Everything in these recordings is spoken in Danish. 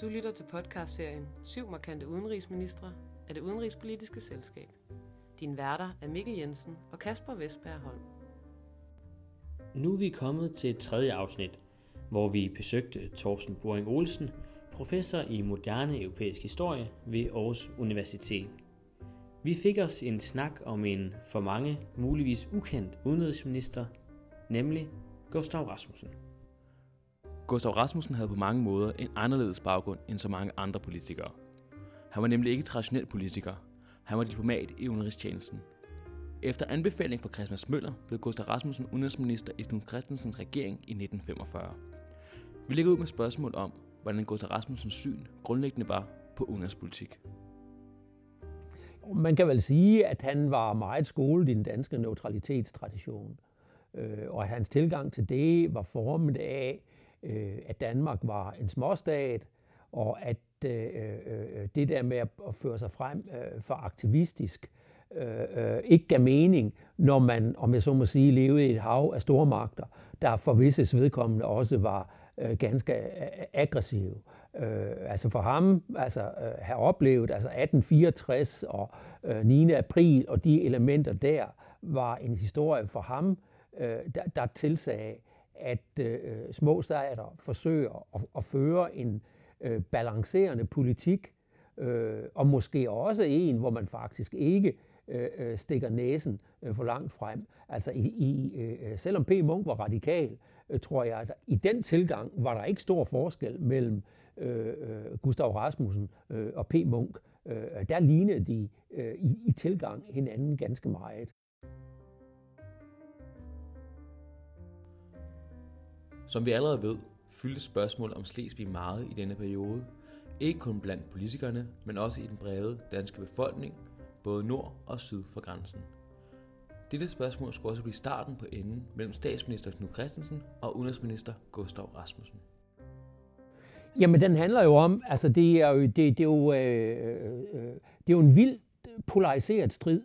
Du lytter til podcastserien Syv markante udenrigsministre af det udenrigspolitiske selskab. Din værter er Mikkel Jensen og Kasper Vestberg Holm. Nu er vi kommet til et tredje afsnit, hvor vi besøgte Thorsten Boring Olsen, professor i moderne europæisk historie ved Aarhus Universitet. Vi fik os en snak om en for mange muligvis ukendt udenrigsminister, nemlig Gustav Rasmussen. Gustav Rasmussen havde på mange måder en anderledes baggrund end så mange andre politikere. Han var nemlig ikke traditionel politiker. Han var diplomat i udenrigstjenesten. Efter anbefaling fra Christmas Møller blev Gustav Rasmussen udenrigsminister i Knud Christensens regering i 1945. Vi lægger ud med spørgsmål om, hvordan Gustav Rasmussens syn grundlæggende var på udenrigspolitik. Man kan vel sige, at han var meget skolet i den danske neutralitetstradition. Øh, og at hans tilgang til det var formet af, øh, at Danmark var en småstat, og at øh, øh det der med at føre sig frem øh, for aktivistisk øh, øh, ikke gav mening, når man, om jeg så må sige, levede i et hav af stormagter, der for visse vedkommende også var øh, ganske øh, aggressive. Øh, altså for ham, altså øh, have oplevet altså 1864 og øh, 9. april og de elementer der, var en historie for ham, øh, der, der tilsagde, at øh, små stater forsøger at, at føre en øh, balancerende politik, øh, og måske også en, hvor man faktisk ikke øh, øh, stikker næsen øh, for langt frem. Altså i, i, øh, selvom P. Munk var radikal, øh, tror jeg, at i den tilgang var der ikke stor forskel mellem øh, øh Gustav Rasmussen øh, og P. Munk. Øh, der lignede de øh, i, i tilgang hinanden ganske meget. Som vi allerede ved, fyldte spørgsmål om Slesvig meget i denne periode, ikke kun blandt politikerne, men også i den brede danske befolkning, både nord og syd for grænsen. Dette spørgsmål skulle også blive starten på enden mellem statsminister Knud Christensen og udenrigsminister Gustav Rasmussen. Jamen, den handler jo om, altså det er jo, det, det er jo, øh, øh, det er jo en vild polariseret strid,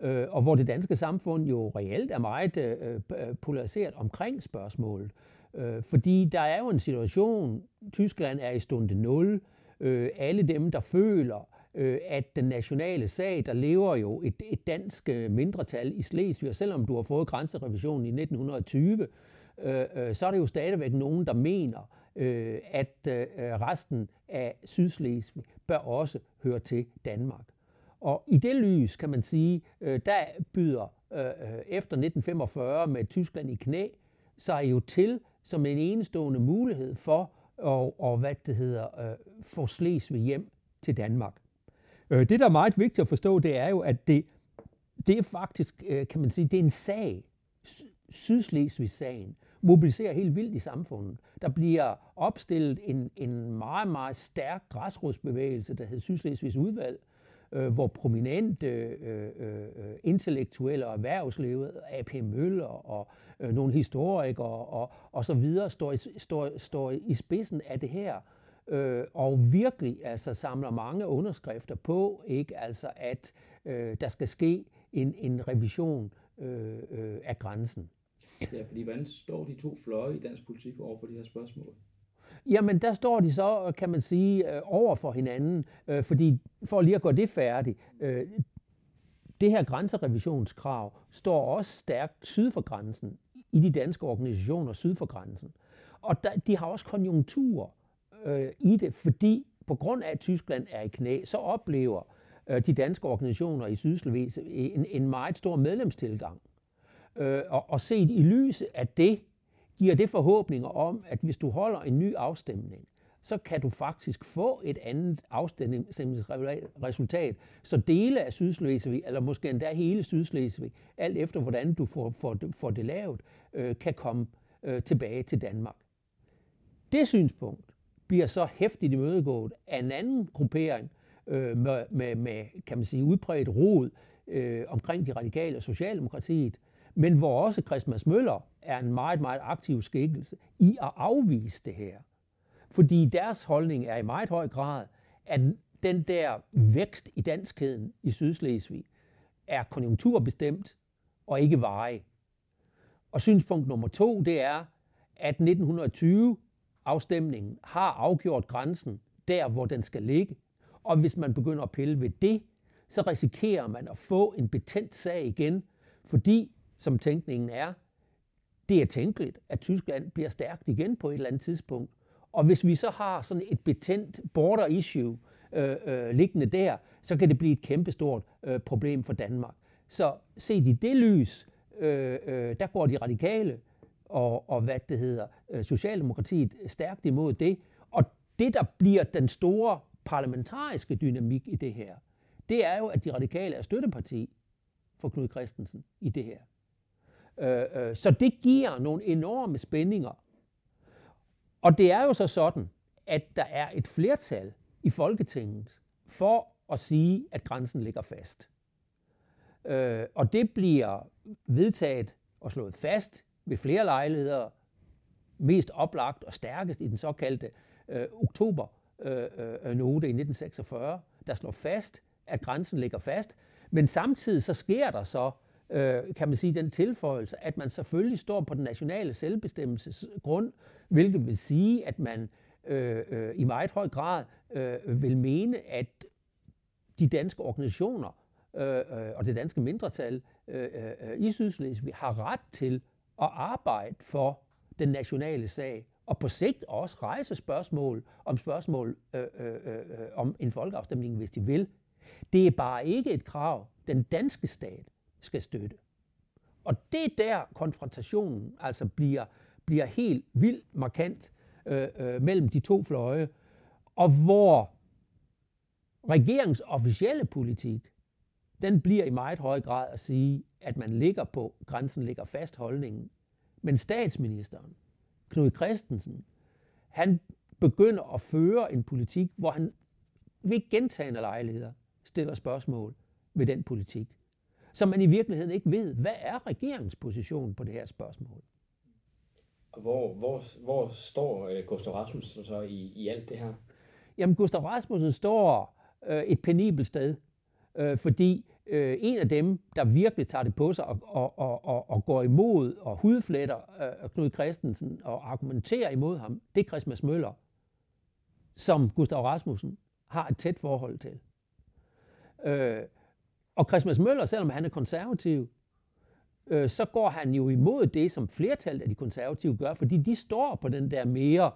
øh, og hvor det danske samfund jo reelt er meget øh, øh polariseret omkring spørgsmålet. Øh, fordi der er jo en situation, Tyskland er i stunde 0, øh, alle dem, der føler, øh, at den nationale sag, der lever jo et, et dansk øh, mindretal i Slesvig, og selvom du har fået grænserevisionen i 1920, øh, øh, så er det jo stadigvæk nogen, der mener, øh, at øh, resten af Sydslesvig bør også høre til Danmark. Og i det lys, kan man sige, øh, der byder øh, øh efter 1945 med Tyskland i knæ, så er jo til som en enestående mulighed for at, og, hvad det hedder, øh, få Slesvig hjem til Danmark. Øh, det, der er meget vigtigt at forstå, det er jo, at det, det er faktisk, øh, kan man sige, det er en sag. Sydslesvig-sagen mobiliserer helt vildt i samfundet. Der bliver opstillet en, en meget, meget stærk græsrodsbevægelse, der hedder Sydslesvigs udvalg, øh, hvor prominente øh, øh, øh intellektuelle og erhvervslivet, A.P. Møller og øh, nogle historikere og, og så videre, står i, står, står i spidsen af det her, øh, og virkelig altså samler mange underskrifter på, ikke altså at øh, der skal ske en, en revision øh, øh, af grænsen. Ja, fordi hvordan står de to fløje i dansk politik over for de her spørgsmål? Jamen, der står de så, øh, kan man sige, øh, over for hinanden, øh, fordi for lige at gå det færdigt, øh, det her grænserevisionskrav står også stærkt syd for grænsen, i de danske organisationer syd for grænsen. Og der, de har også konjunkturer øh, i det, fordi på grund af, at Tyskland er i knæ, så oplever øh, de danske organisationer i Sydslesvig en, en meget stor medlemstilgang. Øh, og, og set i lyset af det, giver det forhåbninger om, at hvis du holder en ny afstemning, så kan du faktisk få et andet afstemningsresultat. Så dele af Sydslesvig, eller måske endda hele Sydslesvig, alt efter hvordan du får, får, får det lavet, øh, kan komme øh, tilbage til Danmark. Det synspunkt bliver så hæftigt imødegået af en anden gruppering øh, med, med, med, kan man sige, udbredt rod øh, omkring de radikale og Socialdemokratiet, men hvor også Christmas Møller er en meget, meget aktiv skikkelse i at afvise det her. Fordi deres holdning er i meget høj grad, at den der vækst i danskheden i Sydslesvig er konjunkturbestemt og ikke varig. Og synspunkt nummer to, det er, at 1920-afstemningen har afgjort grænsen der, hvor den skal ligge. Og hvis man begynder at pille ved det, så risikerer man at få en betændt sag igen, fordi, som tænkningen er, det er tænkeligt, at Tyskland bliver stærkt igen på et eller andet tidspunkt. Og hvis vi så har sådan et betændt border issue øh, øh, liggende der, så kan det blive et kæmpestort øh, problem for Danmark. Så set i det lys, øh, øh, der går de radikale og, og hvad det hedder, øh, Socialdemokratiet stærkt imod det. Og det, der bliver den store parlamentariske dynamik i det her, det er jo, at de radikale er støtteparti for Knud Christensen i det her. Øh, øh, så det giver nogle enorme spændinger. Og det er jo så sådan, at der er et flertal i Folketinget for at sige, at grænsen ligger fast. Øh, og det bliver vedtaget og slået fast ved flere lejligheder, mest oplagt og stærkest i den såkaldte øh, oktober øh, øh, note i 1946, der slår fast, at grænsen ligger fast. Men samtidig så sker der så, øh, kan man sige, den tilføjelse, at man selvfølgelig står på den nationale selvbestemmelsesgrund, hvilket vil sige, at man øh, øh, i meget høj grad øh, vil mene, at de danske organisationer øh, øh, og det danske mindretal øh, øh, øh i Sydslesvig har ret til at arbejde for den nationale sag, og på sigt også rejse spørgsmål om spørgsmål øh, øh, øh, øh om en folkeafstemning, hvis de vil. Det er bare ikke et krav, den danske stat skal støtte. Og det er der konfrontationen altså bliver, bliver helt vildt markant øh, øh, mellem de to fløje, og hvor regeringens officielle politik, den bliver i meget høj grad at sige, at man ligger på grænsen, ligger fast holdningen. Men statsministeren, Knud Christensen, han begynder at føre en politik, hvor han ved gentagende lejligheder stiller spørgsmål ved den politik, som man i virkeligheden ikke ved, hvad er regeringens position på det her spørgsmål. Hvor, hvor, hvor står øh, Gustav Rasmussen så i, i alt det her? Jamen, Gustav Rasmussen står øh, et penibelt sted, øh, fordi øh, en af dem, der virkelig tager det på sig og, og, og, og, og går imod og hudfletter øh, Knud Christensen og argumenterer imod ham, det er Christmas Møller, som Gustav Rasmussen har et tæt forhold til. Øh, og Christmas Møller, selvom han er konservativ, øh, så går han jo imod det, som flertallet af de konservative gør, fordi de står på den der mere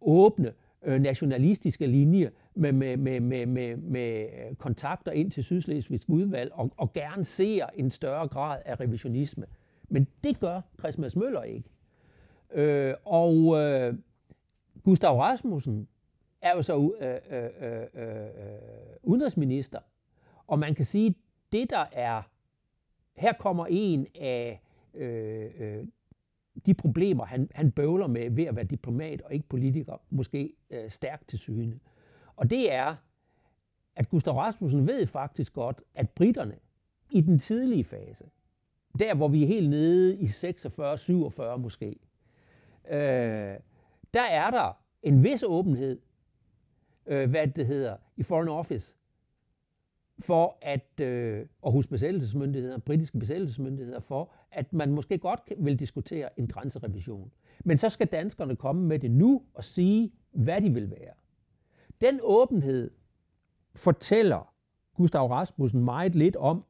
åbne, øh, nationalistiske linje med, med, med, med, med, med kontakter ind til Sydslesvigsk udvalg og, og gerne ser en større grad af revisionisme. Men det gør Christmas Møller ikke. Øh, og øh, Gustav Rasmussen er jo så øh, øh, øh, øh, øh, udenrigsminister, og man kan sige, det der er, her kommer en af øh, øh, de problemer, han, han bøvler med ved at være diplomat og ikke politiker, måske øh, stærkt til syne. Og det er, at Gustav Rasmussen ved faktisk godt, at britterne i den tidlige fase, der hvor vi er helt nede i 46-47 måske, øh, der er der en vis åbenhed, øh, hvad det hedder, i Foreign Office, for at, øh, og hos besættelsesmyndigheder, britiske besættelsesmyndigheder, for at man måske godt vil diskutere en grænserevision. Men så skal danskerne komme med det nu og sige, hvad de vil være. Den åbenhed fortæller Gustav Rasmussen meget lidt om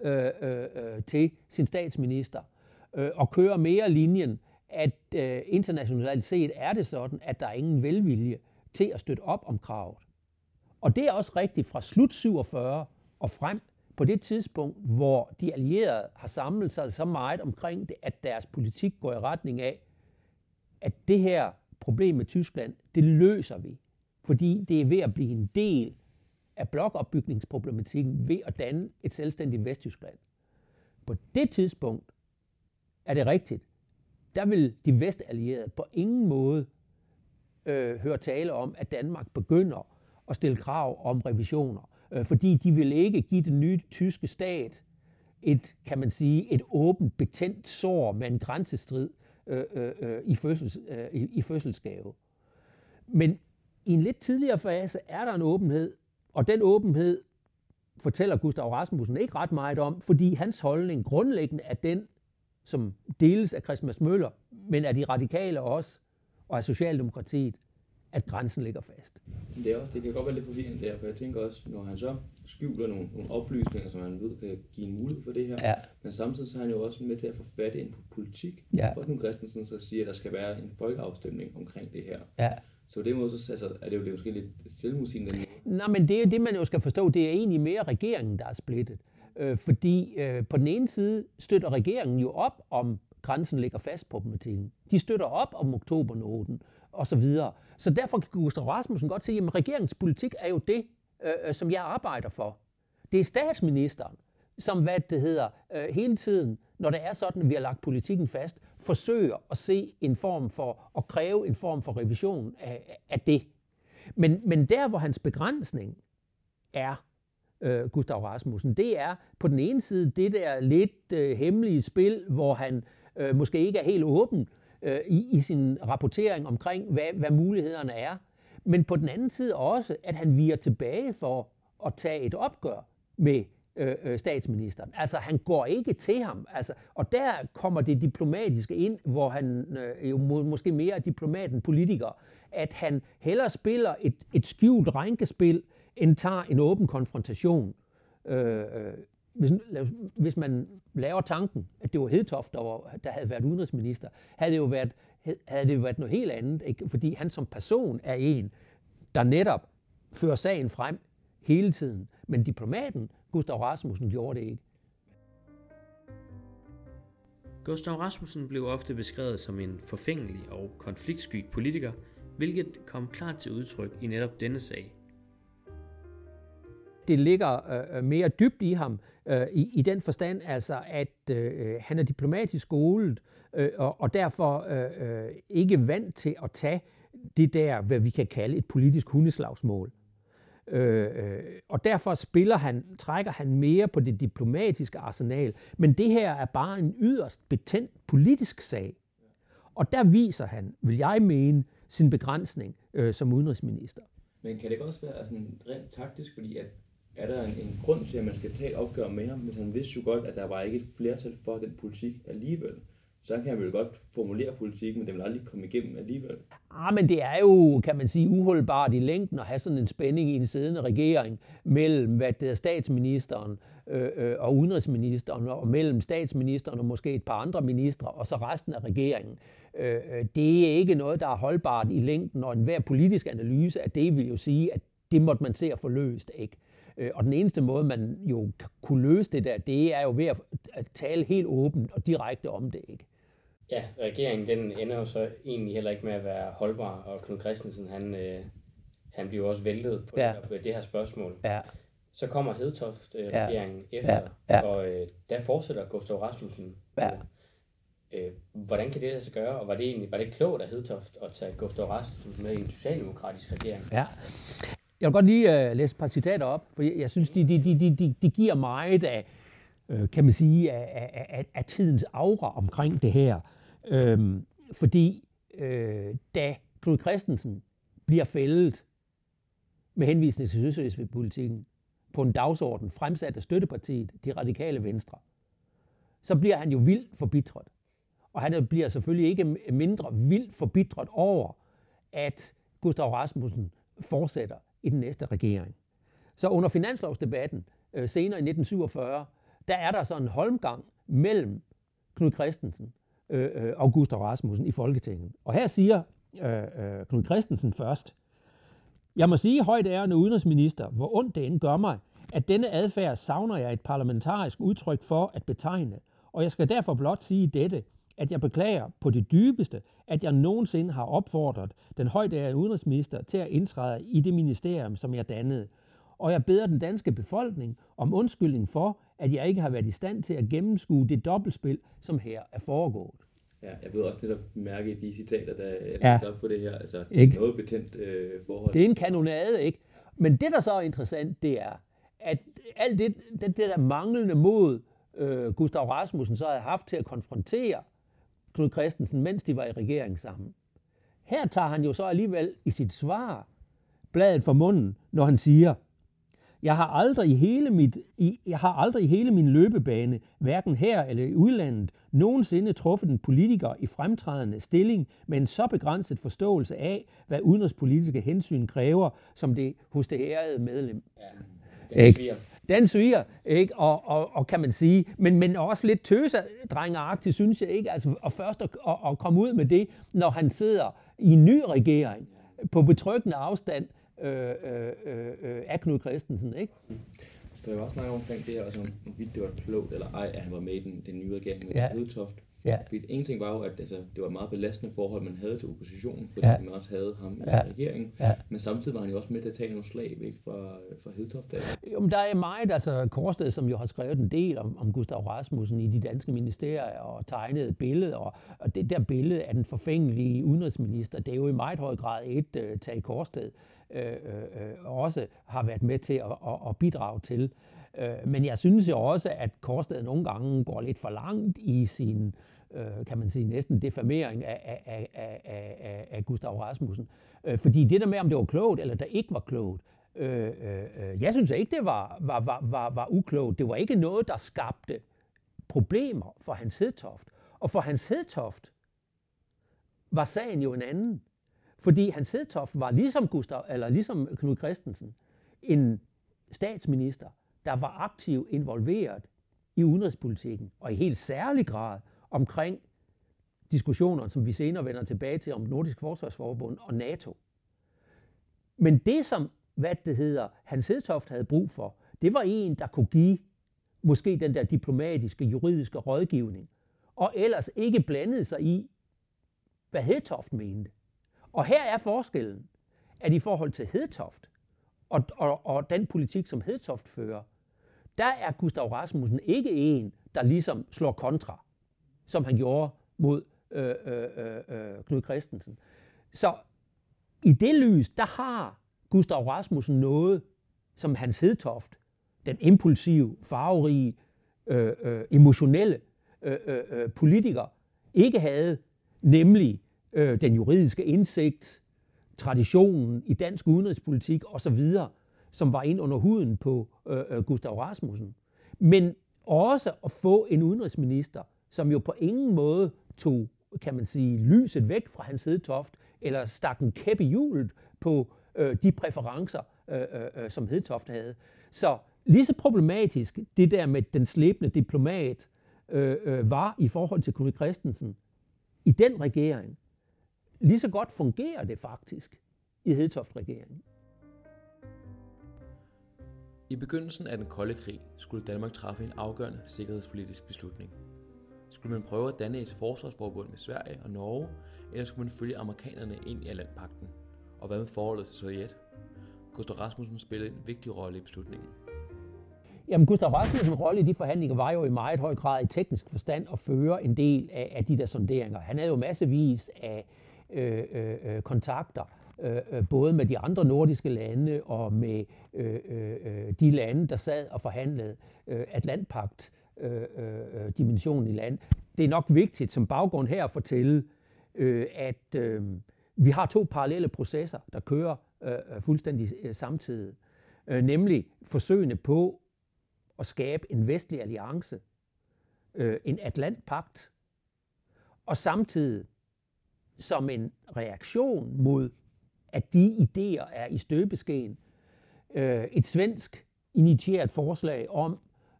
øh, øh, øh, til sin statsminister, øh, og kører mere linjen, at øh, internationalt set er det sådan, at der er ingen velvilje til at støtte op om kravet. Og det er også rigtigt fra slut 47 og frem på det tidspunkt, hvor de allierede har samlet sig så meget omkring det, at deres politik går i retning af, at det her problem med Tyskland, det løser vi, fordi det er ved at blive en del af blokopbygningsproblematikken ved at danne et selvstændigt Vesttyskland. På det tidspunkt er det rigtigt. Der vil de vestallierede på ingen måde øh, høre tale om, at Danmark begynder at stille krav om revisioner, øh, fordi de vil ikke give den nye tyske stat et, kan man sige, et åbent, betændt sår med en grænsestrid øh, øh, øh, i, fødsels, øh, i, i fødselsgave. Men i en lidt tidligere fase er der en åbenhed, og den åbenhed fortæller Gustav Rasmussen ikke ret meget om, fordi hans holdning grundlæggende er den, som deles af Christmas Møller, men af de radikale også, og af Socialdemokratiet, at grænsen ligger fast. Det, er også, det kan godt være lidt forvirrende der, for jeg tænker også, når han så skjuler nogle, nogle oplysninger, som han ved kan give en mulighed for det her, Ja. men samtidig så er han jo også med til at få fat ind på politik. Ja. For Knud Christensen så siger, at der skal være en folkeafstemning omkring det her. Ja. Så på den måde så, altså, er det jo, det er måske lidt selvmodsigende. Nej, men det er det, man jo skal forstå. Det er egentlig mere regeringen, der er splittet. Øh, fordi øh, på den ene side støtter regeringen jo op om grænsen ligger fast problematikken. De støtter op om oktobernoten og så videre. Så derfor kan Gustav Rasmussen godt sige, at regeringens politik er jo det, øh, øh, som jeg arbejder for. Det er statsministeren, som hvad det hedder, øh, hele tiden, når det er sådan, at vi har lagt politikken fast, forsøger at se en form for, at kræve en form for revision af, af det. Men, men der, hvor hans begrænsning er, øh, Gustav Rasmussen, det er på den ene side det der lidt øh, hemmelige spil, hvor han øh, måske ikke er helt åben øh, i, i sin rapportering omkring, hvad, hvad mulighederne er. Men på den anden side også, at han viger tilbage for at tage et opgør med øh, øh, statsministeren. Altså, han går ikke til ham. Altså, og der kommer det diplomatiske ind, hvor han øh, jo må, måske mere er diplomat end politiker, at han hellere spiller et, et skjult rænkespil, end tager en åben konfrontation. Øh, øh hvis, hvis man laver tanken, at det var Hedtoft, der, var, der havde været udenrigsminister, havde det jo været, havde det jo været noget helt andet, ikke? fordi han som person er en, der netop fører sagen frem hele tiden. Men diplomaten, Gustav Rasmussen, gjorde det ikke. Gustav Rasmussen blev ofte beskrevet som en forfængelig og konfliktsky politiker, hvilket kom klart til udtryk i netop denne sag. Det ligger øh, mere dybt i ham, øh, i, i den forstand altså, at øh, han er diplomatisk skolet, øh, og, og derfor øh, øh, ikke vant til at tage det der, hvad vi kan kalde et politisk hundeslagsmål. Øh, øh, og derfor spiller han, trækker han mere på det diplomatiske arsenal. Men det her er bare en yderst betændt politisk sag. Og der viser han, vil jeg mene, sin begrænsning øh, som udenrigsminister. Men kan det også være sådan rent taktisk, fordi at er der en, en grund til, at man skal tage et opgør med ham, hvis han vidste jo godt, at der var ikke et flertal for den politik alligevel? Så kan han vel godt formulere politik, men det vil aldrig komme igennem alligevel. Ah, men det er jo, kan man sige, uholdbart i længden at have sådan en spænding i en siddende regering mellem hvad det er, statsministeren øh, øh, og udenrigsministeren, og mellem statsministeren og måske et par andre ministre, og så resten af regeringen. Øh, øh, det er ikke noget, der er holdbart i længden, og enhver politisk analyse af det vil jo sige, at det måtte man se at få løst, ikke? Og den eneste måde, man jo kunne løse det der, det er jo ved at tale helt åbent og direkte om det, ikke? Ja, regeringen den ender jo så egentlig heller ikke med at være holdbar, og Knud Christensen, han, øh, han bliver også væltet på, Ja. det, her, på det her spørgsmål. Ja. Så kommer Hedtoft øh, Ja. efter, Ja. Ja. og øh, der fortsætter Gustav Rasmussen. Ja. Øh, hvordan kan det lade sig gøre, og var det egentlig var det klogt af Hedtoft at tage Gustav Rasmussen med i en socialdemokratisk regering? Ja. Jeg vil godt lige uh, læse et par citater op, for jeg, jeg synes, de, de, de, de, de, giver meget af, øh, kan man sige, af, af, af, af tidens aura omkring det her. Øhm, fordi øh, da Knud Christensen bliver fældet med henvisning til Sydslesvig-politikken på en dagsorden fremsat af støttepartiet, de radikale venstre, så bliver han jo vildt forbitret. Og han bliver selvfølgelig ikke mindre vildt forbitret over, at Gustav Rasmussen fortsætter i den næste regering. Så under finanslovsdebatten øh, senere i 1947, der er der så en holmgang mellem Knud Christensen øh, øh, August og Gustav Rasmussen i Folketinget. Og her siger øh, øh, Knud Christensen først, jeg må sige højt ærende udenrigsminister, hvor ondt det end gør mig, at denne adfærd savner jeg et parlamentarisk udtryk for at betegne, og jeg skal derfor blot sige dette, at jeg beklager på det dybeste, at jeg nogensinde har opfordret den højdærede udenrigsminister til at indtræde i det ministerium, som jeg dannede. Og jeg beder den danske befolkning om undskyldning for, at jeg ikke har været i stand til at gennemskue det dobbeltspil, som her er foregået. Ja, jeg ved også netop mærke i de citater, der er ja. op på det her. Altså, Ikke? noget betændt øh, forhold. Det er en kanonade, ikke? Men det, der så er interessant, det er, at alt det, det, det der manglende mod, øh, Gustav Rasmussen så havde haft til at konfrontere Knud Christensen, mens de var i regering sammen. Her tager han jo så alligevel i sit svar bladet for munden, når han siger, Jeg har aldrig i hele mit, i, jeg har aldrig i hele min løbebane, hverken her eller i udlandet, nogensinde truffet en politiker i fremtrædende stilling med en så begrænset forståelse af, hvad udenrigspolitiske hensyn kræver, som det hos det ærede medlem. Ja, den sviger. Den sviger, ikke? Og, og, og kan man sige, men, men også lidt tøsedrengeragtigt, synes jeg ikke, altså, og først at, at, at komme ud med det, når han sidder i en ny regering, på betryggende afstand øh, øh, øh, af Knud Christensen, ikke? Der var også snakket omkring det her, altså, hvorvidt det var klogt eller ej, at han var med i den, den nye regering med ja. Hedtoft. Ja. Fordi en ting var jo, at altså, det var et meget belastende forhold, man havde til oppositionen, fordi Ja. man også havde ham i Ja. regeringen. Ja. Men samtidig var han jo også med til at tage nogle slag væk fra, fra Hedtoft. Jo, men der er meget, altså Korsted, som jo har skrevet en del om, om Gustav Rasmussen i de danske ministerier og tegnet et billede, og, og det der billede af den forfængelige udenrigsminister, det er jo i meget høj grad et uh, Tage Korsted øh, øh, også har været med til at, at, at bidrage til. Men jeg synes jo også, at Korsted nogle gange går lidt for langt i sin, øh, kan man sige, næsten defamering af, af, af, af, af, af Gustav Rasmussen. Øh, fordi det der med, om det var klogt eller der ikke var klogt, Øh, øh, øh, jeg synes ikke, det var, var, var, var, var uklogt. Det var ikke noget, der skabte problemer for Hans Hedtoft. Og for Hans Hedtoft var sagen jo en anden. Fordi Hans Hedtoft var ligesom, Gustav, eller ligesom Knud Christensen en statsminister, der var aktivt involveret i udenrigspolitikken, og i helt særlig grad omkring diskussioner, som vi senere vender tilbage til om Nordisk Forsvarsforbund og NATO. Men det, som hvad det hedder, Hans Hedtoft havde brug for, det var en, der kunne give måske den der diplomatiske, juridiske rådgivning, og ellers ikke blandede sig i, hvad Hedtoft mente. Og her er forskellen, at i forhold til Hedtoft og, og, og den politik, som Hedtoft fører, der er Gustav Rasmussen ikke en, der ligesom slår kontra, som han gjorde mod øh, øh, øh, øh Knud Christensen. Så i det lys, der har Gustav Rasmussen noget, som Hans Hedtoft, den impulsive, farverige, øh, øh, emotionelle øh, øh, øh politiker, ikke havde, nemlig øh, den juridiske indsigt, traditionen i dansk udenrigspolitik osv., som var ind under huden på øh, øh, Gustav Rasmussen. Men også at få en udenrigsminister, som jo på ingen måde tog, kan man sige, lyset væk fra Hans Hedtoft, eller stak en kæppe i hjulet på øh, de præferencer, øh, øh, øh, som Hedtoft havde. Så lige så problematisk det der med den slæbende diplomat øh, øh, var i forhold til Knud Christensen i den regering, lige så godt fungerer det faktisk i Hedtoft-regeringen. I begyndelsen af den kolde krig skulle Danmark træffe en afgørende sikkerhedspolitisk beslutning. Skulle man prøve at danne et forsvarsforbund med Sverige og Norge, eller skulle man følge amerikanerne ind i Atlantpakten? Og hvad med forholdet til Sovjet? Gustav Rasmussen spillede en vigtig rolle i beslutningen. Jamen, Gustav Rasmussens rolle i de forhandlinger var jo i meget høj grad i teknisk forstand at føre en del af, af de der sonderinger. Han havde jo massevis af øh, øh, øh kontakter, øh, øh, både med de andre nordiske lande og med øh, øh, øh de lande, der sad og forhandlede øh, Atlantpagt øh, øh, dimension i land. Det er nok vigtigt som baggrund her at fortælle, øh, at øh, vi har to parallelle processer, der kører øh, øh fuldstændig øh, samtidig. Øh, nemlig forsøgene på at skabe en vestlig alliance, øh, en Atlantpagt, og samtidig som en reaktion mod, at de idéer er i støbeskeen, øh, et svensk initieret forslag om,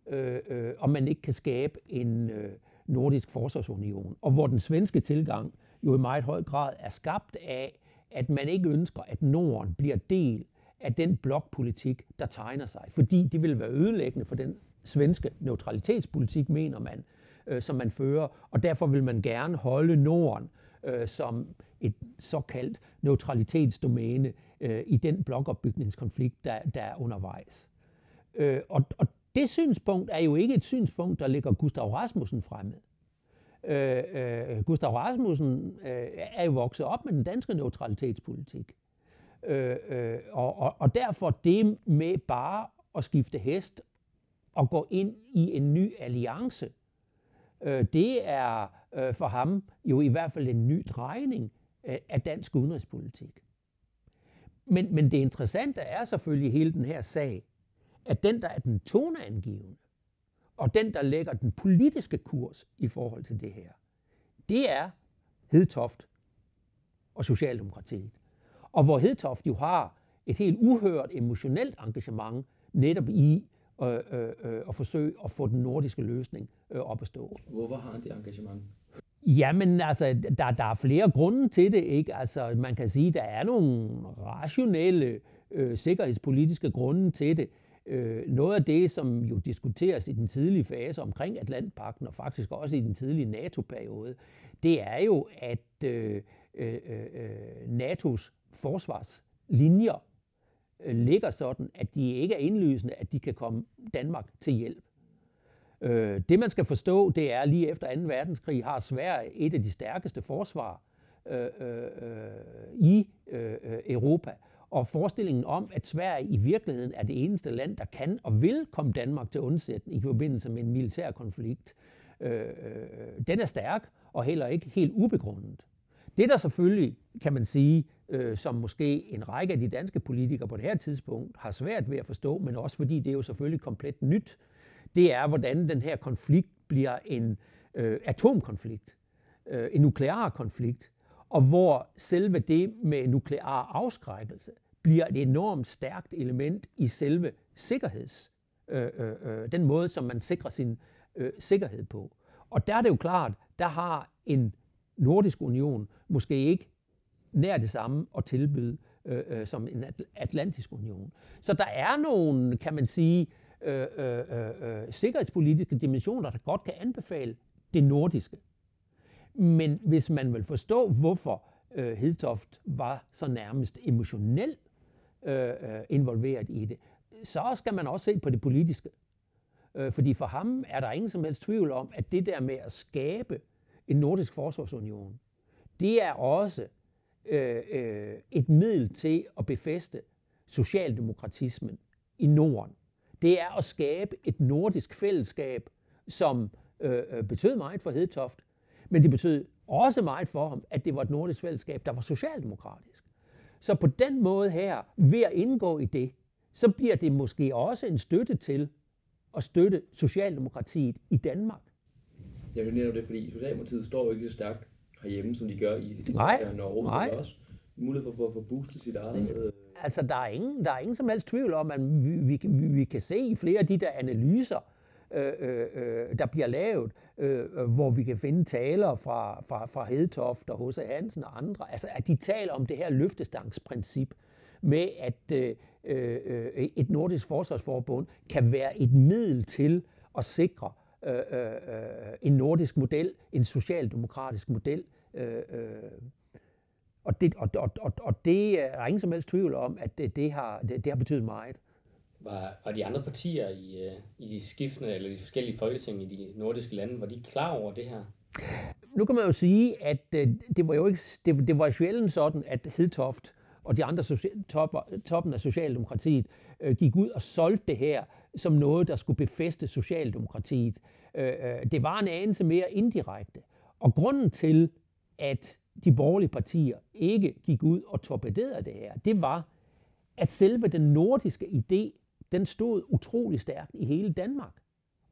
øh, øh, om man ikke kan skabe en øh, nordisk forsvarsunion, og hvor den svenske tilgang jo i meget høj grad er skabt af, at man ikke ønsker, at Norden bliver del af den blokpolitik, der tegner sig. Fordi det vil være ødelæggende for den svenske neutralitetspolitik, mener man, øh, som man fører. Og derfor vil man gerne holde Norden øh, som et såkaldt neutralitetsdomæne øh, i den blokopbygningskonflikt, der, der er undervejs. Øh, og, og det synspunkt er jo ikke et synspunkt, der ligger Gustav Rasmussen fremme. Øh, øh, Gustav Rasmussen øh, er jo vokset op med den danske neutralitetspolitik. Øh, øh, og, og, og derfor det med bare at skifte hest og gå ind i en ny alliance, øh, det er øh, for ham jo i hvert fald en ny drejning øh, af dansk udenrigspolitik. Men, men det interessante er selvfølgelig hele den her sag, at den, der er den toneangivende, og den, der lægger den politiske kurs i forhold til det her, det er Hedtoft og Socialdemokratiet. Og hvor Hedtoft jo har et helt uhørt emotionelt engagement netop i øh, øh, øh, at forsøge at få den nordiske løsning øh, op at stå. Hvorfor har han det engagement? Jamen, altså, der, der er flere grunde til det, ikke? Altså, man kan sige, der er nogle rationelle øh, sikkerhedspolitiske grunde til det. Øh, noget af det, som jo diskuteres i den tidlige fase omkring Atlantpakten, og faktisk også i den tidlige NATO-periode, det er jo, at øh, øh, øh, NATO's forsvarslinjer øh, ligger sådan, at de ikke er indlysende, at de kan komme Danmark til hjælp. Øh, det man skal forstå, det er, at lige efter 2. verdenskrig har Sverige et af de stærkeste forsvar øh, øh, øh i øh, øh Europa. Og forestillingen om, at Sverige i virkeligheden er det eneste land, der kan og vil komme Danmark til undsætning i forbindelse med en militær konflikt, øh, øh, den er stærk og heller ikke helt ubegrundet. Det der selvfølgelig, kan man sige, øh, som måske en række af de danske politikere på det her tidspunkt har svært ved at forstå, men også fordi det er jo selvfølgelig komplet nyt, det er, hvordan den her konflikt bliver en øh, atomkonflikt, øh, en nuklear konflikt, og hvor selve det med nuklear afskrækkelse bliver et enormt stærkt element i selve sikkerheds, øh, øh, øh, den måde, som man sikrer sin øh, sikkerhed på. Og der er det jo klart, der har en nordisk union måske ikke nær det samme at tilbyde øh, øh, som en atlantisk union. Så der er nogle, kan man sige, øh, øh, øh, øh sikkerhedspolitiske dimensioner, der godt kan anbefale det nordiske. Men hvis man vil forstå, hvorfor øh, Hedtoft var så nærmest emotionelt øh, øh, involveret i det, så skal man også se på det politiske. Øh, fordi for ham er der ingen som helst tvivl om, at det der med at skabe en nordisk forsvarsunion, det er også øh, øh, et middel til at befeste socialdemokratismen i Norden. Det er at skabe et nordisk fællesskab, som øh, øh betød meget for Hedtoft, men det betød også meget for ham, at det var et nordisk fællesskab, der var socialdemokratisk. Så på den måde her, ved at indgå i det, så bliver det måske også en støtte til at støtte Socialdemokratiet i Danmark. Jeg vil netop det, fordi Socialdemokratiet står jo ikke så stærkt herhjemme, som de gør i, i nej, Norge. Nej. også mulighed for, for at booste sit eget... Altså, der er, ingen, der er ingen som helst tvivl om, at vi, vi, vi, vi kan se i flere af de der analyser, Øh, øh, øh, der bliver lavet, øh, øh, hvor vi kan finde taler fra, fra, fra Hedtoft og H.C. Hansen og andre, altså at de taler om det her løftestangsprincip med, at øh, øh, øh et nordisk forsvarsforbund kan være et middel til at sikre øh, øh, en nordisk model, en socialdemokratisk model. Øh, øh, og, det, og, og, og, og det er ingen som helst tvivl om, at det, det, har, det, det har betydet meget. Var, var de andre partier i, øh, i de skiftende, eller de forskellige folketing i de nordiske lande, var de klar over det her? Nu kan man jo sige, at øh, det var jo ikke, det, det var sjældent sådan, at Hedtoft og de andre topper, toppen af Socialdemokratiet øh, gik ud og solgte det her som noget, der skulle befeste Socialdemokratiet. Øh, øh, det var en anelse mere indirekte. Og grunden til, at de borgerlige partier ikke gik ud og torpederede det her, det var, at selve den nordiske idé, den stod utrolig stærkt i hele Danmark.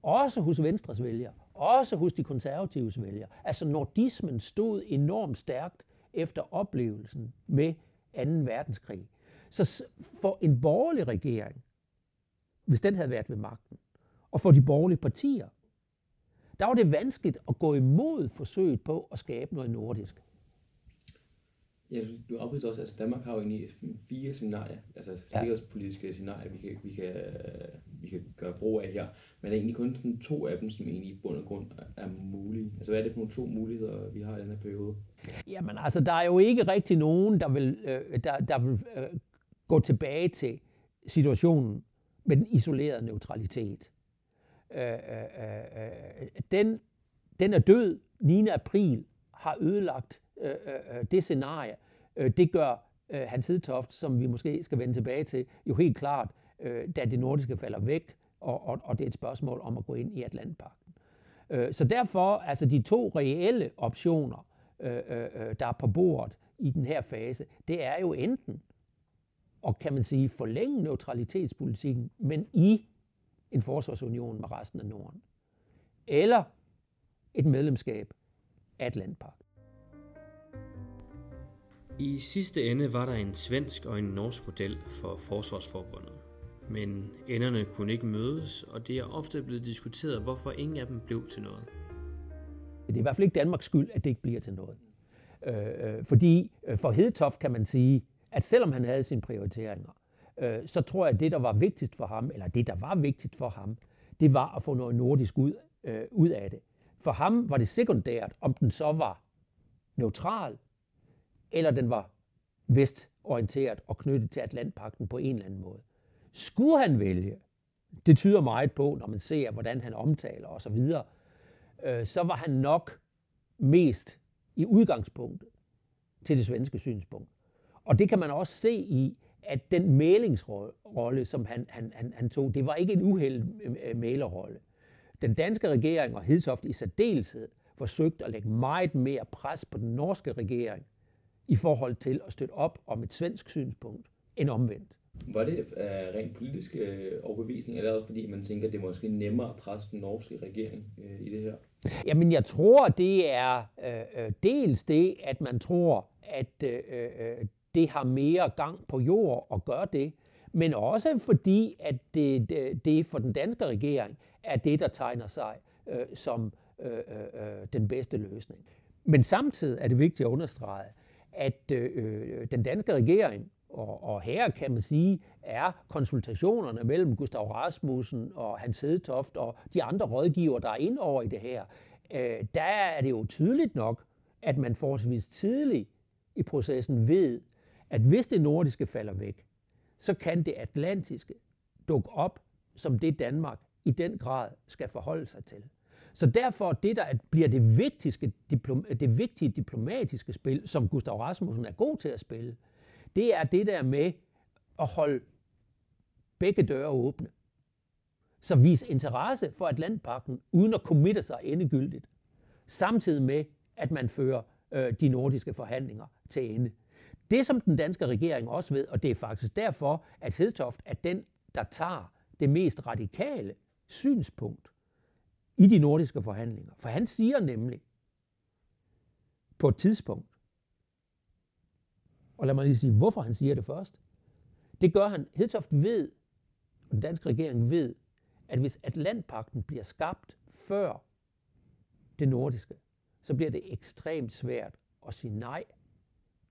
Også hos Venstres vælgere, også hos de konservatives vælgere. Altså nordismen stod enormt stærkt efter oplevelsen med 2. verdenskrig. Så for en borgerlig regering, hvis den havde været ved magten, og for de borgerlige partier, der var det vanskeligt at gå imod forsøget på at skabe noget nordisk. Ja, du afbryder også, altså Danmark har jo egentlig fire scenarier, altså sikkerhedspolitiske scenarier, vi kan, vi, kan, vi kan gøre brug af her. Men der er egentlig kun sådan to af dem, som egentlig i bund og grund er mulige. Altså hvad er det for nogle to muligheder, vi har i den her periode? Jamen altså, der er jo ikke rigtig nogen, der vil, øh, der, der vil øh, gå tilbage til situationen med den isolerede neutralitet. Øh, øh, øh, øh den, den er død. 9. april har ødelagt øh, øh, øh, det scenarie. Øh, det gør øh, Hans Hedtoft, som vi måske skal vende tilbage til, jo helt klart, øh, da det nordiske falder væk, og, og, og det er et spørgsmål om at gå ind i Atlantpakten. Øh, så derfor, altså de to reelle optioner, øh, øh, øh, der er på bordet i den her fase, det er jo enten og kan man sige forlænge neutralitetspolitikken, men i en forsvarsunion med resten af Norden. Eller et medlemskab af Atlantpagt. I sidste ende var der en svensk og en norsk model for Forsvarsforbundet. Men enderne kunne ikke mødes, og det er ofte blevet diskuteret, hvorfor ingen af dem blev til noget. Det er i hvert fald ikke Danmarks skyld, at det ikke bliver til noget. Øh, øh fordi øh, for Hedtoft kan man sige, at selvom han havde sine prioriteringer, øh, så tror jeg, at det, der var vigtigst for ham, eller det, der var vigtigt for ham, det var at få noget nordisk ud, øh, ud af det. For ham var det sekundært, om den så var neutral, eller den var vestorienteret og knyttet til Atlantpakten på en eller anden måde. Skulle han vælge, det tyder meget på, når man ser, hvordan han omtaler osv., øh, så var han nok mest i udgangspunktet til det svenske synspunkt. Og det kan man også se i, at den mælingsrolle, som han, han, han, han tog, det var ikke en uheld øh, øh, mælerrolle. Den danske regering og Hedsoft i særdeleshed forsøgte at lægge meget mere pres på den norske regering i forhold til at støtte op om et svensk synspunkt end omvendt. Var det uh, rent politisk uh, overbevisning, eller fordi man tænker, at det er måske nemmere at presse den norske regering uh, i det her? Jamen, jeg tror, det er uh, dels det, at man tror, at uh, det har mere gang på jord at gøre det, men også fordi, at det, det, det for den danske regering er det, der tegner sig uh, som uh, uh, den bedste løsning. Men samtidig er det vigtigt at understrege, at øh, øh, den danske regering, og, og her kan man sige, er konsultationerne mellem Gustav Rasmussen og Hans Hedtoft og de andre rådgiver, der er ind over i det her, øh, der er det jo tydeligt nok, at man forholdsvis tidligt i processen ved, at hvis det nordiske falder væk, så kan det atlantiske dukke op som det Danmark i den grad skal forholde sig til. Så derfor det, der bliver det, vigtigste, det vigtige diplomatiske spil, som Gustav Rasmussen er god til at spille, det er det der med at holde begge døre åbne. Så vis interesse for Atlantpakken, uden at committe sig endegyldigt. Samtidig med, at man fører øh, de nordiske forhandlinger til ende. Det, som den danske regering også ved, og det er faktisk derfor, at Hedtoft er den, der tager det mest radikale synspunkt i de nordiske forhandlinger. For han siger nemlig på et tidspunkt, og lad mig lige sige, hvorfor han siger det først. Det gør han. Hedtoft ved, og den danske regering ved, at hvis Atlantpakten bliver skabt før det nordiske, så bliver det ekstremt svært at sige nej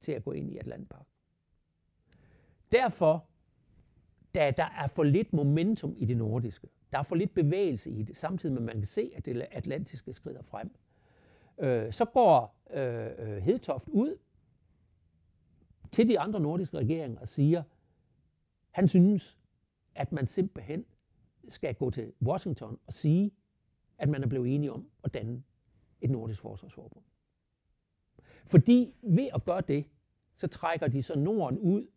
til at gå ind i Atlantpakten. Derfor, da der er for lidt momentum i det nordiske, der er for lidt bevægelse i det, samtidig med at man kan se, at det atlantiske skrider frem. Øh, så går øh, øh, Hedtoft ud til de andre nordiske regeringer og siger, han synes, at man simpelthen skal gå til Washington og sige, at man er blevet enige om at danne et nordisk forsvarsforbund. Fordi ved at gøre det, så trækker de så Norden ud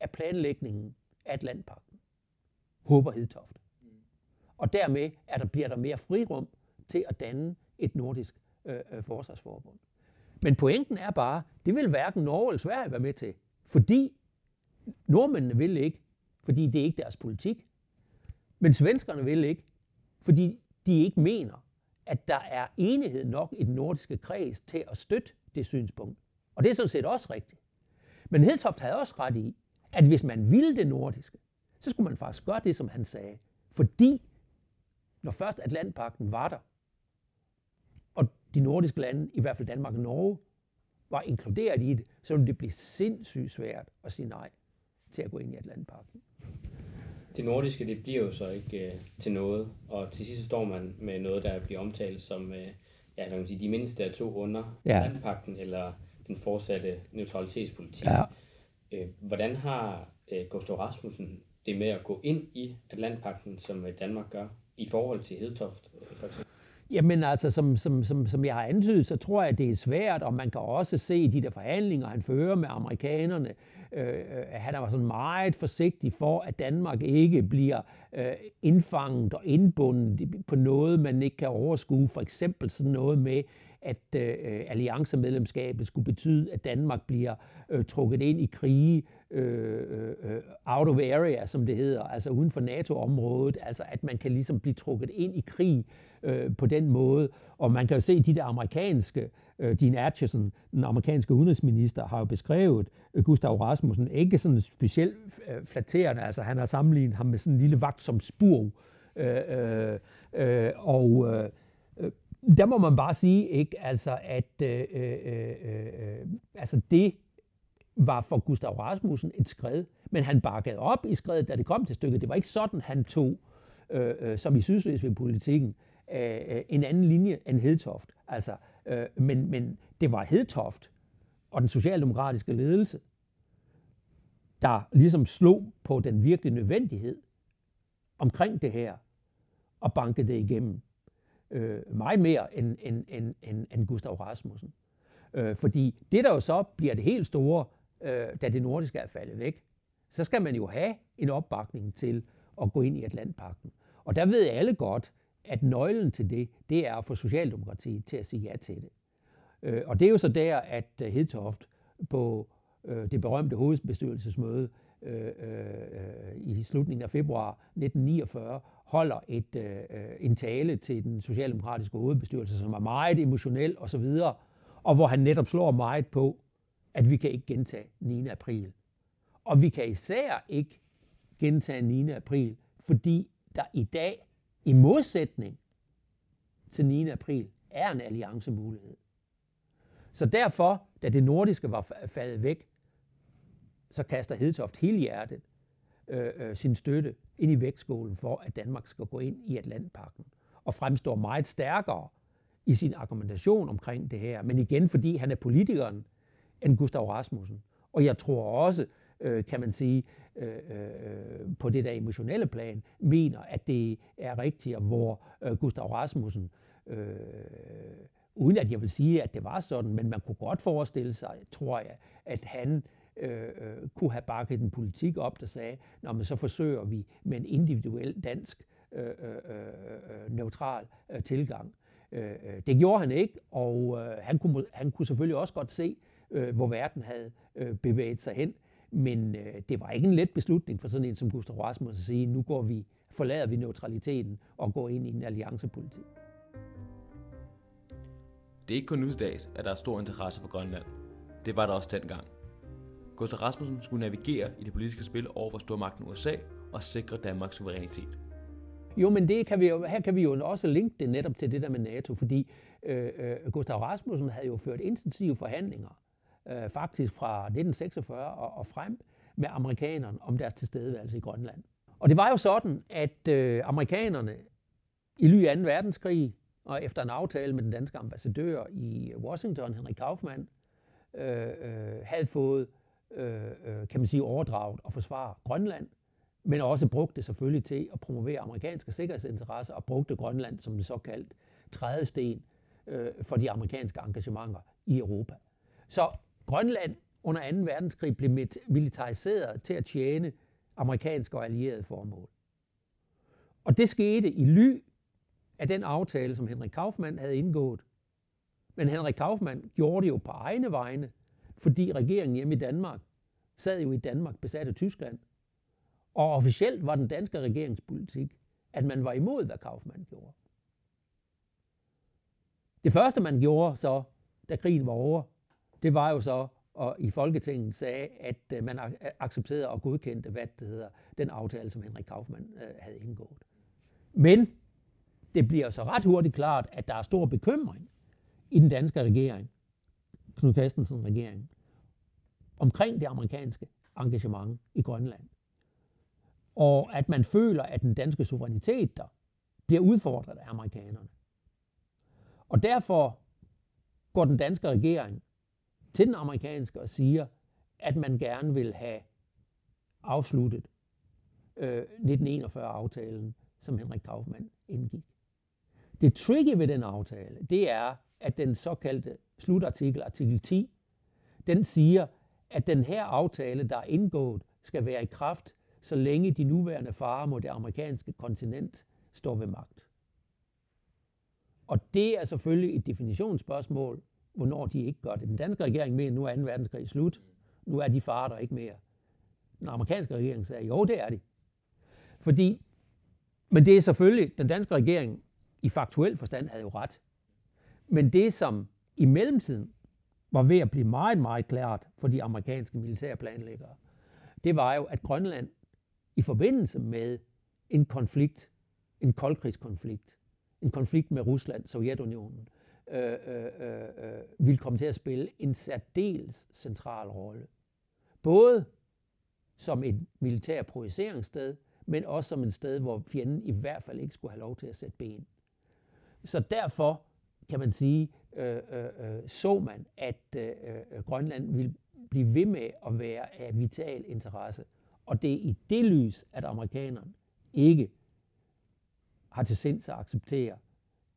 af planlægningen af Atlantpakten. Håber Hedtoft. Og dermed er der, bliver der mere frirum til at danne et nordisk øh, øh, forsvarsforbund. Men pointen er bare, det vil hverken Norge eller Sverige være med til. Fordi nordmændene vil ikke, fordi det er ikke deres politik. Men svenskerne vil ikke, fordi de ikke mener, at der er enighed nok i den nordiske kreds til at støtte det synspunkt. Og det er sådan set også rigtigt. Men Hedtoft havde også ret i, at hvis man ville det nordiske, så skulle man faktisk gøre det, som han sagde. Fordi når først Atlantpakten var der, og de nordiske lande, i hvert fald Danmark og Norge, var inkluderet i det, så ville det blive sindssygt svært at sige nej til at gå ind i Atlantpakten. Det nordiske, det bliver jo så ikke øh, til noget, og til sidst står man med noget, der bliver omtalt som øh, ja, man kan sige, de mindste af to under ja. Atlantpakten, eller den fortsatte neutralitetspolitik. Ja. Øh, hvordan har øh, Gustav Rasmussen det med at gå ind i Atlantpakten, som øh, Danmark gør? I forhold til Hedtoft, øh, for eksempel? Jamen altså, som, som, som, som jeg har antydet, så tror jeg, at det er svært, og man kan også se i de der forhandlinger, han fører med amerikanerne, øh, øh han er sådan meget forsigtig for, at Danmark ikke bliver øh, indfanget og indbundet på noget, man ikke kan overskue. For eksempel sådan noget med, at øh, øh alliancemedlemskabet skulle betyde, at Danmark bliver øh, trukket ind i krige øh, øh, out of area, som det hedder, altså uden for NATO-området, altså at man kan ligesom blive trukket ind i krig øh, på den måde. Og man kan jo se, de der amerikanske, øh, Dean Acheson, den amerikanske udenrigsminister, har jo beskrevet øh, Gustav Rasmussen, ikke sådan specielt øh, flatterende, altså han har sammenlignet ham med sådan en lille vagt som spurv. Øh, øh, øh, og øh, øh der må man bare sige, ikke, altså, at øh, øh, øh, øh, øh altså det var for Gustav Rasmussen et skred, men han bakkede op i skredet, da det kom til stykket. Det var ikke sådan, han tog, øh, øh, som i Sydslesvig-politikken, øh, øh, en anden linje end Hedtoft. Altså, øh, men, men det var Hedtoft og den socialdemokratiske ledelse, der ligesom slog på den virkelige nødvendighed omkring det her og bankede det igennem. Øh, meget mere end, end, end, end, end Gustav Rasmussen. Øh, fordi det, der jo så bliver det helt store, øh, da det nordiske er faldet væk, så skal man jo have en opbakning til at gå ind i Atlantpakten. Og der ved alle godt, at nøglen til det, det er at få Socialdemokratiet til at sige ja til det. Øh, og det er jo så der, at øh, Hedtoft på øh, det berømte hovedbestyrelsesmøde øh, øh, øh i slutningen af februar 1949 holder et, øh, øh, en tale til den socialdemokratiske hovedbestyrelse, som er meget emotionel osv., og hvor han netop slår meget på, at vi kan ikke gentage 9. april. Og vi kan især ikke gentage 9. april, fordi der i dag, i modsætning til 9. april, er en alliancemulighed. Så derfor, da det nordiske var faldet væk, så kaster Hedtoft hele hjertet øh, øh, sin støtte ind i vægtskålen for, at Danmark skal gå ind i Atlantpakken, og fremstår meget stærkere i sin argumentation omkring det her. Men igen, fordi han er politikeren, end Gustav Rasmussen. Og jeg tror også, øh, kan man sige, øh, øh, på det der emotionelle plan, mener, at det er rigtigt, hvor øh, Gustav Rasmussen, øh, uden at jeg vil sige, at det var sådan, men man kunne godt forestille sig, tror jeg, at han øh, øh kunne have bakket en politik op, der sagde, når man så forsøger vi med en individuel dansk øh, øh, øh, øh neutral øh, tilgang. Øh, øh, det gjorde han ikke, og øh, han, kunne, han kunne selvfølgelig også godt se, øh, hvor verden havde øh, bevæget sig hen. Men øh, det var ikke en let beslutning for sådan en som Gustav Rasmussen at sige, nu går vi, forlader vi neutraliteten og går ind i en alliancepolitik. Det er ikke kun nu til dags, at der er stor interesse for Grønland. Det var der også dengang. Gustav Rasmussen skulle navigere i det politiske spil over for stormagten USA og sikre Danmarks suverænitet. Jo, men det kan vi jo, her kan vi jo også linke det netop til det der med NATO, fordi øh, øh, Gustav Rasmussen havde jo ført intensive forhandlinger øh, faktisk fra 1946 og, og frem med amerikanerne om deres tilstedeværelse i Grønland. Og det var jo sådan, at øh, amerikanerne i ly af 2. verdenskrig og efter en aftale med den danske ambassadør i Washington, Henrik Kaufmann, øh, øh, havde fået, øh, øh kan man sige, overdraget og forsvare Grønland, men også brugte det selvfølgelig til at promovere amerikanske sikkerhedsinteresser og brugte Grønland som en såkaldt trædesten øh, for de amerikanske engagementer i Europa. Så Grønland under 2. verdenskrig blev militariseret til at tjene amerikanske og allierede formål. Og det skete i ly af den aftale, som Henrik Kaufmann havde indgået. Men Henrik Kaufmann gjorde det jo på egne vegne, fordi regeringen hjemme i Danmark sad jo i Danmark besat af Tyskland. Og officielt var den danske regeringspolitik, at man var imod, hvad Kaufmann gjorde. Det første, man gjorde så, da krigen var over, det var jo så, og i Folketinget sagde, at øh, man øh, accepterede og godkendte, hvad det hedder, den aftale, som Henrik Kaufmann øh, havde indgået. Men det bliver så ret hurtigt klart, at der er stor bekymring i den danske regering, Knud Christensen regering, omkring det amerikanske engagement i Grønland. Og at man føler, at den danske suverænitet der bliver udfordret af amerikanerne. Og derfor går den danske regering til den amerikanske og siger, at man gerne vil have afsluttet øh, 1941-aftalen, som Henrik Kaufmann indgik. Det tricky ved den aftale, det er, at den såkaldte slutartikel, artikel 10, den siger, at den her aftale, der er indgået, skal være i kraft, så længe de nuværende farer mod det amerikanske kontinent står ved magt. Og det er selvfølgelig et definitionsspørgsmål, hvornår de ikke gør det. Den danske regering mener, nu er 2. verdenskrig slut. Nu er de farer der ikke mere. Den amerikanske regering sagde, jo, det er de. Fordi, men det er selvfølgelig, den danske regering i faktuel forstand havde jo ret. Men det, som i mellemtiden var ved at blive meget, meget klart for de amerikanske militærplanlæggere, det var jo, at Grønland i forbindelse med en konflikt, en koldkrigskonflikt, en konflikt med Rusland, Sovjetunionen, øh, øh, øh, øh, ville komme til at spille en særdeles central rolle. Både som et militær projiceringssted, men også som et sted, hvor fjenden i hvert fald ikke skulle have lov til at sætte ben. Så derfor kan man sige, øh, øh, øh så man, at øh, øh Grønland ville blive ved med at være af vital interesse. Og det er i det lys, at amerikanerne ikke har til sinds at acceptere,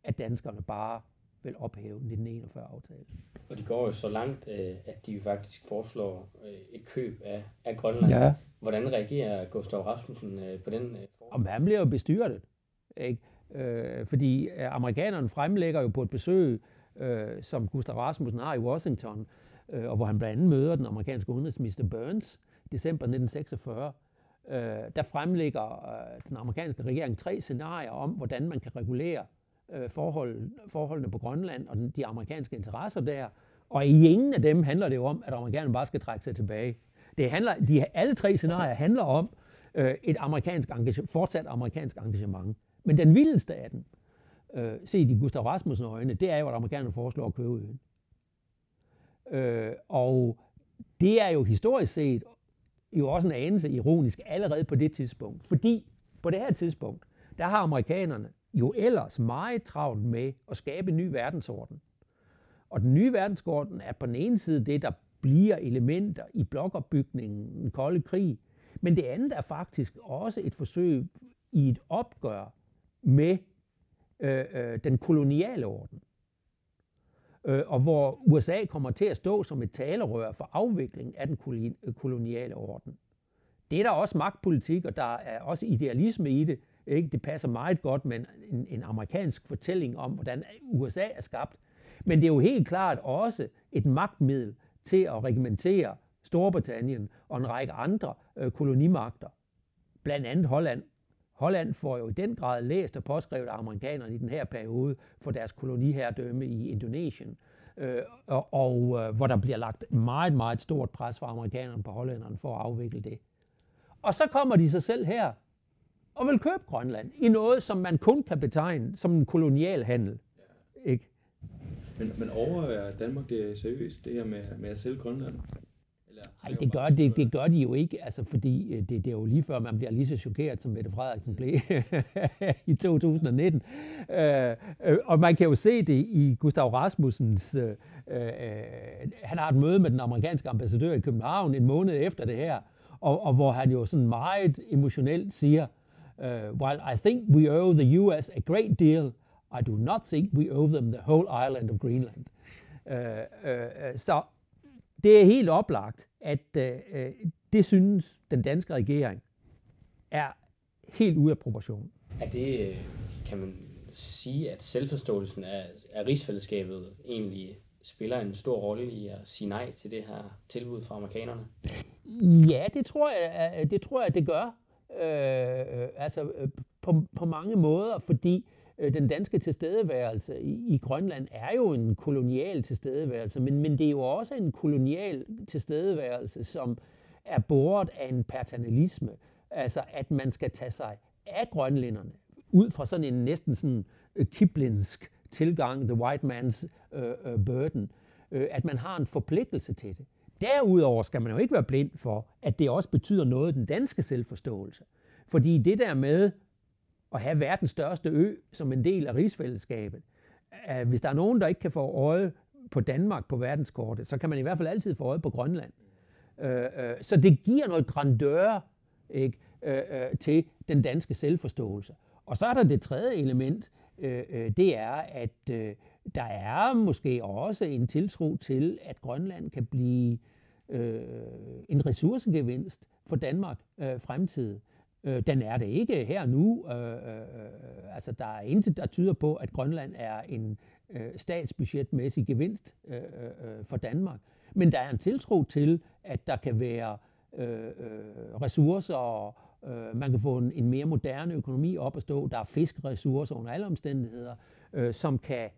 at danskerne bare vil ophæve 1941-aftalen. Og de går jo så langt, øh, at de faktisk foreslår øh, et køb af, af Grønland. Ja. Hvordan reagerer Gustav Rasmussen på den? Om han bliver jo bestyrtet. Ikke? Øh, fordi amerikanerne fremlægger jo på et besøg, øh, som Gustav Rasmussen har i Washington, øh, og hvor han blandt andet møder den amerikanske udenrigsminister Burns i december 1946, øh, der fremlægger øh, den amerikanske regering tre scenarier om, hvordan man kan regulere øh, forhold, forholdene på Grønland og den, de amerikanske interesser der. Og i ingen af dem handler det jo om, at amerikanerne bare skal trække sig tilbage. Det handler, de, alle tre scenarier handler om øh, et amerikansk engagement, fortsat amerikansk engagement. Men den vildeste af dem, øh, set i Gustav Rasmussen øjne, det er jo, at amerikanerne foreslår at købe øen. Øh, og det er jo historisk set jo også en anelse ironisk allerede på det tidspunkt. Fordi på det her tidspunkt, der har amerikanerne jo ellers meget travlt med at skabe en ny verdensorden. Og den nye verdensorden er på den ene side det, der bliver elementer i blokopbygningen, den kolde krig. Men det andet er faktisk også et forsøg i et opgør med øh, øh, den koloniale orden. Øh, og hvor USA kommer til at stå som et talerør for afvikling af den koloniale orden. Det er der også magtpolitik, og der er også idealisme i det. Ikke? Det passer meget godt med en, en amerikansk fortælling om, hvordan USA er skabt. Men det er jo helt klart også et magtmiddel til at regimentere Storbritannien og en række andre øh, kolonimagter. Blandt andet Holland. Holland får jo i den grad læst og påskrevet af amerikanerne i den her periode for deres koloniherredømme i Indonesien. Øh, og og øh, hvor der bliver lagt meget, meget stort pres fra amerikanerne på hollænderne for at afvikle det. Og så kommer de sig selv her og vil købe Grønland i noget, som man kun kan betegne som en kolonial handel. Ikke? Men, men overvejer Danmark det seriøst, det her med, med at sælge Grønland? Nej, det gør, det, det gør de jo ikke, altså, fordi øh, det, det er jo lige før, man bliver lige så chokeret, som Mette Frederiksen blev i 2019. Øh, øh, og man kan jo se det i Gustav Rasmussens... Øh, øh, han har et møde med den amerikanske ambassadør i København en måned efter det her, og, og hvor han jo sådan meget emotionelt siger, uh, while I think we owe the US a great deal, I do not think we owe them the whole island of Greenland. Uh, uh, så det er helt oplagt, at uh, det synes den danske regering er helt ude af proportion. Er det, kan man sige, at selvforståelsen af, af rigsfællesskabet egentlig spiller en stor rolle i at sige nej til det her tilbud fra amerikanerne? Ja, det tror jeg, det, tror jeg, det gør. Øh, øh, altså øh, på, på mange måder, fordi øh, den danske tilstedeværelse i, i Grønland er jo en kolonial tilstedeværelse, men, men det er jo også en kolonial tilstedeværelse, som er båret af en paternalisme. Altså, at man skal tage sig af grønlænderne, ud fra sådan en næsten sådan øh, kiblinsk tilgang, the white man's uh, uh, burden, uh, at man har en forpligtelse til det. Derudover skal man jo ikke være blind for, at det også betyder noget den danske selvforståelse. Fordi det der med at have verdens største ø som en del af rigsfællesskabet, øh, hvis der er nogen, der ikke kan få øje på Danmark på verdenskortet, så kan man i hvert fald altid få øje på Grønland. Øh, øh, så det giver noget grandeur ikke, til den danske selvforståelse. Og så er der det tredje element, det er, at der er måske også en tiltro til, at Grønland kan blive øh, Øh, en ressourcegevinst for Danmark øh, fremtid. Øh, den er det ikke her nu. Øh, øh, altså, der er intet, der tyder på, at Grønland er en øh, statsbudgetmæssig gevinst øh, øh, øh, for Danmark. Men der er en tiltro til, at der kan være øh, øh, ressourcer, og øh, man kan få en, en mere moderne økonomi op at stå. Der er fiskeressourcer under alle omstændigheder, øh, som kan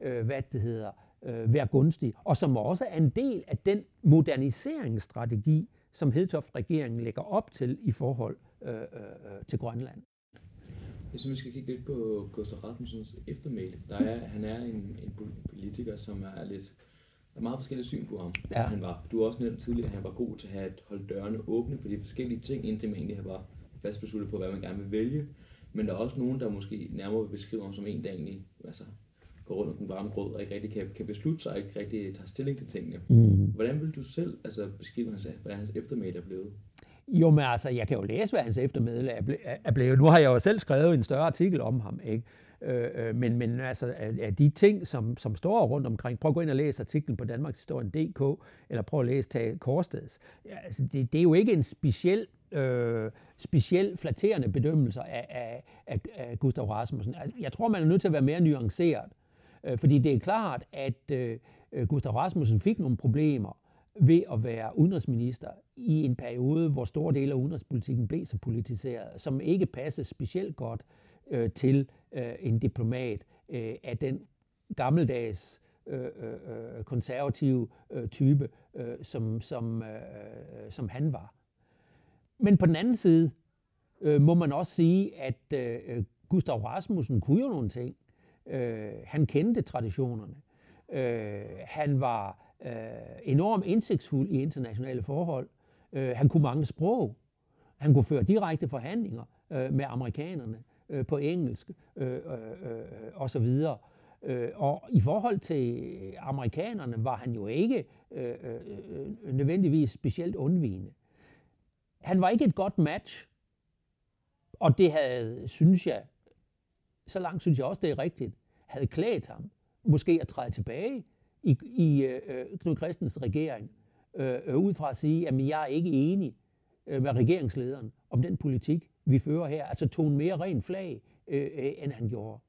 øh, hvad det hedder, øh, være gunstig, og som også er en del af den moderniseringsstrategi, som Hedtoft-regeringen lægger op til i forhold øh, øh, til Grønland. Jeg synes, vi skal kigge lidt på Gustav Rasmussens eftermæle. Der er, han er en, en politiker, som er lidt der er meget forskellige syn på ham. Ja. Han var, du har også nævnt tidligere, at han var god til at have holde dørene åbne for de forskellige ting, indtil man egentlig var fast besluttet på, hvad man gerne vil vælge. Men der er også nogen, der måske nærmere vil beskrive ham som en, der egentlig altså, går rundt om den varme grød og ikke rigtig kan, kan beslutte sig og ikke rigtig tager stilling til tingene. Mm. Hvordan vil du selv altså, beskrive hans, hvordan hans eftermæle er blevet? Jo, men altså, jeg kan jo læse, hvad hans eftermæle er blevet. Nu har jeg jo selv skrevet en større artikel om ham, ikke? Øh, øh, men, men altså, af de ting, som, som står rundt omkring, prøv at gå ind og læse artiklen på Danmarkshistorien.dk, eller prøv at læse Tage Korsteds. Ja, altså, det, det er jo ikke en speciel øh, specielt flatterende bedømmelser af, af, af, af Gustav Rasmussen. Altså, jeg tror, man er nødt til at være mere nuanceret. Øh, fordi det er klart, at øh, øh, Gustav Rasmussen fik nogle problemer ved at være udenrigsminister i en periode, hvor store dele af udenrigspolitikken blev så politiseret, som ikke passede specielt godt øh, til øh, en diplomat øh, af den gammeldags øh, øh, øh konservative øh, type, øh, som, som, øh, som han var. Men på den anden side øh, må man også sige, at øh, øh Gustav Rasmussen kunne jo nogle ting. Øh, han kendte traditionerne. Øh, han var øh, enormt indsigtsfuld i internationale forhold. Øh, han kunne mange sprog. Han kunne føre direkte forhandlinger øh, med amerikanerne øh, på engelsk øh, øh, øh, og så videre. Øh, og i forhold til amerikanerne var han jo ikke øh, øh, øh nødvendigvis specielt undvigende. Han var ikke et godt match, og det havde, synes jeg, så langt synes jeg også, det er rigtigt, havde klædt ham måske at træde tilbage i, i øh, Knud Christens regering, øh, øh, ud fra at sige, at jeg er ikke enig øh, med regeringslederen om den politik, vi fører her. Altså tog en mere ren flag, øh, øh, end han gjorde.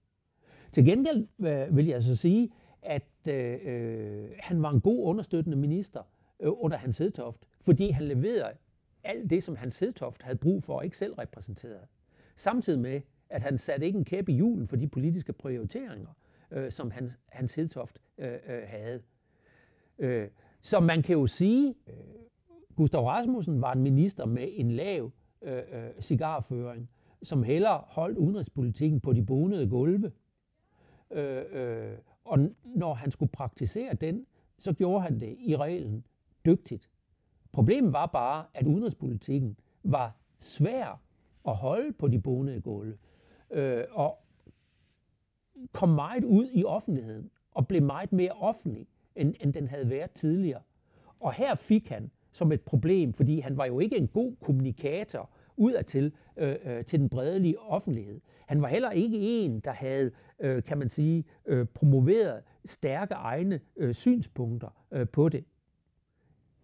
Til gengæld øh, vil jeg så sige, at øh, øh han var en god understøttende minister øh, under Hans Hedtoft, fordi han leverede alt det, som Hans Hedtoft havde brug for, og ikke selv repræsenteret. Samtidig med, at han satte ikke en kæp i hjulen for de politiske prioriteringer, øh, som han, Hans Hedtoft øh, øh, havde. Øh, så man kan jo sige, øh, Gustav Rasmussen var en minister med en lav øh, øh, cigarføring, som heller holdt udenrigspolitikken på de bonede gulve. Øh, øh, og når han skulle praktisere den, så gjorde han det i reglen dygtigt. Problemet var bare, at udenrigspolitikken var svær at holde på de bonede gulve, øh, og kom meget ud i offentligheden, og blev meget mere offentlig, end, end den havde været tidligere. Og her fik han som et problem, fordi han var jo ikke en god kommunikator udadtil øh, øh, til den bredelige offentlighed. Han var heller ikke en, der havde, øh, kan man sige, øh, promoveret stærke egne øh, synspunkter øh, på det.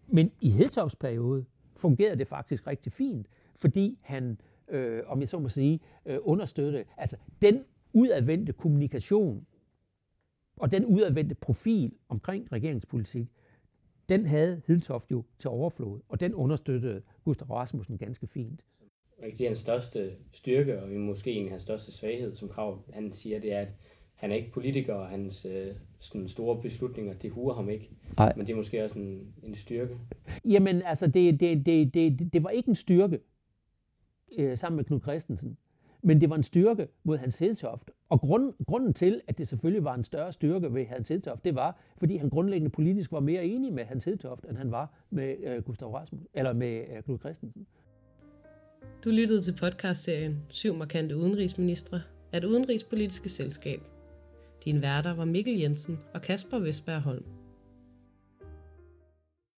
Men i Hedtofts periode fungerede det faktisk rigtig fint, fordi han, øh, om jeg så må sige, øh, understøttede altså den udadvendte kommunikation og den udadvendte profil omkring regeringspolitik, den havde Hildtoft jo til overflod, og den understøttede Gustav Rasmussen ganske fint. At hans største styrke, og måske en af hans største svaghed, som Krav han siger, det er, at han er ikke politiker, og hans øh, sådan store beslutninger, det huer ham ikke. Nej. Men det er måske også en, en styrke. Jamen, altså, det, det, det, det, det var ikke en styrke øh, sammen med Knud Christensen. Men det var en styrke mod Hans Hedtoft. Og grund, grunden til, at det selvfølgelig var en større styrke ved Hans Hedtoft, det var, fordi han grundlæggende politisk var mere enig med Hans Hedtoft, end han var med øh, Gustav Rasmus, eller med øh, Knud Christensen. Du lyttede til podcastserien Syv markante udenrigsministre af det udenrigspolitiske selskab. Din værter var Mikkel Jensen og Kasper Vestberg Holm.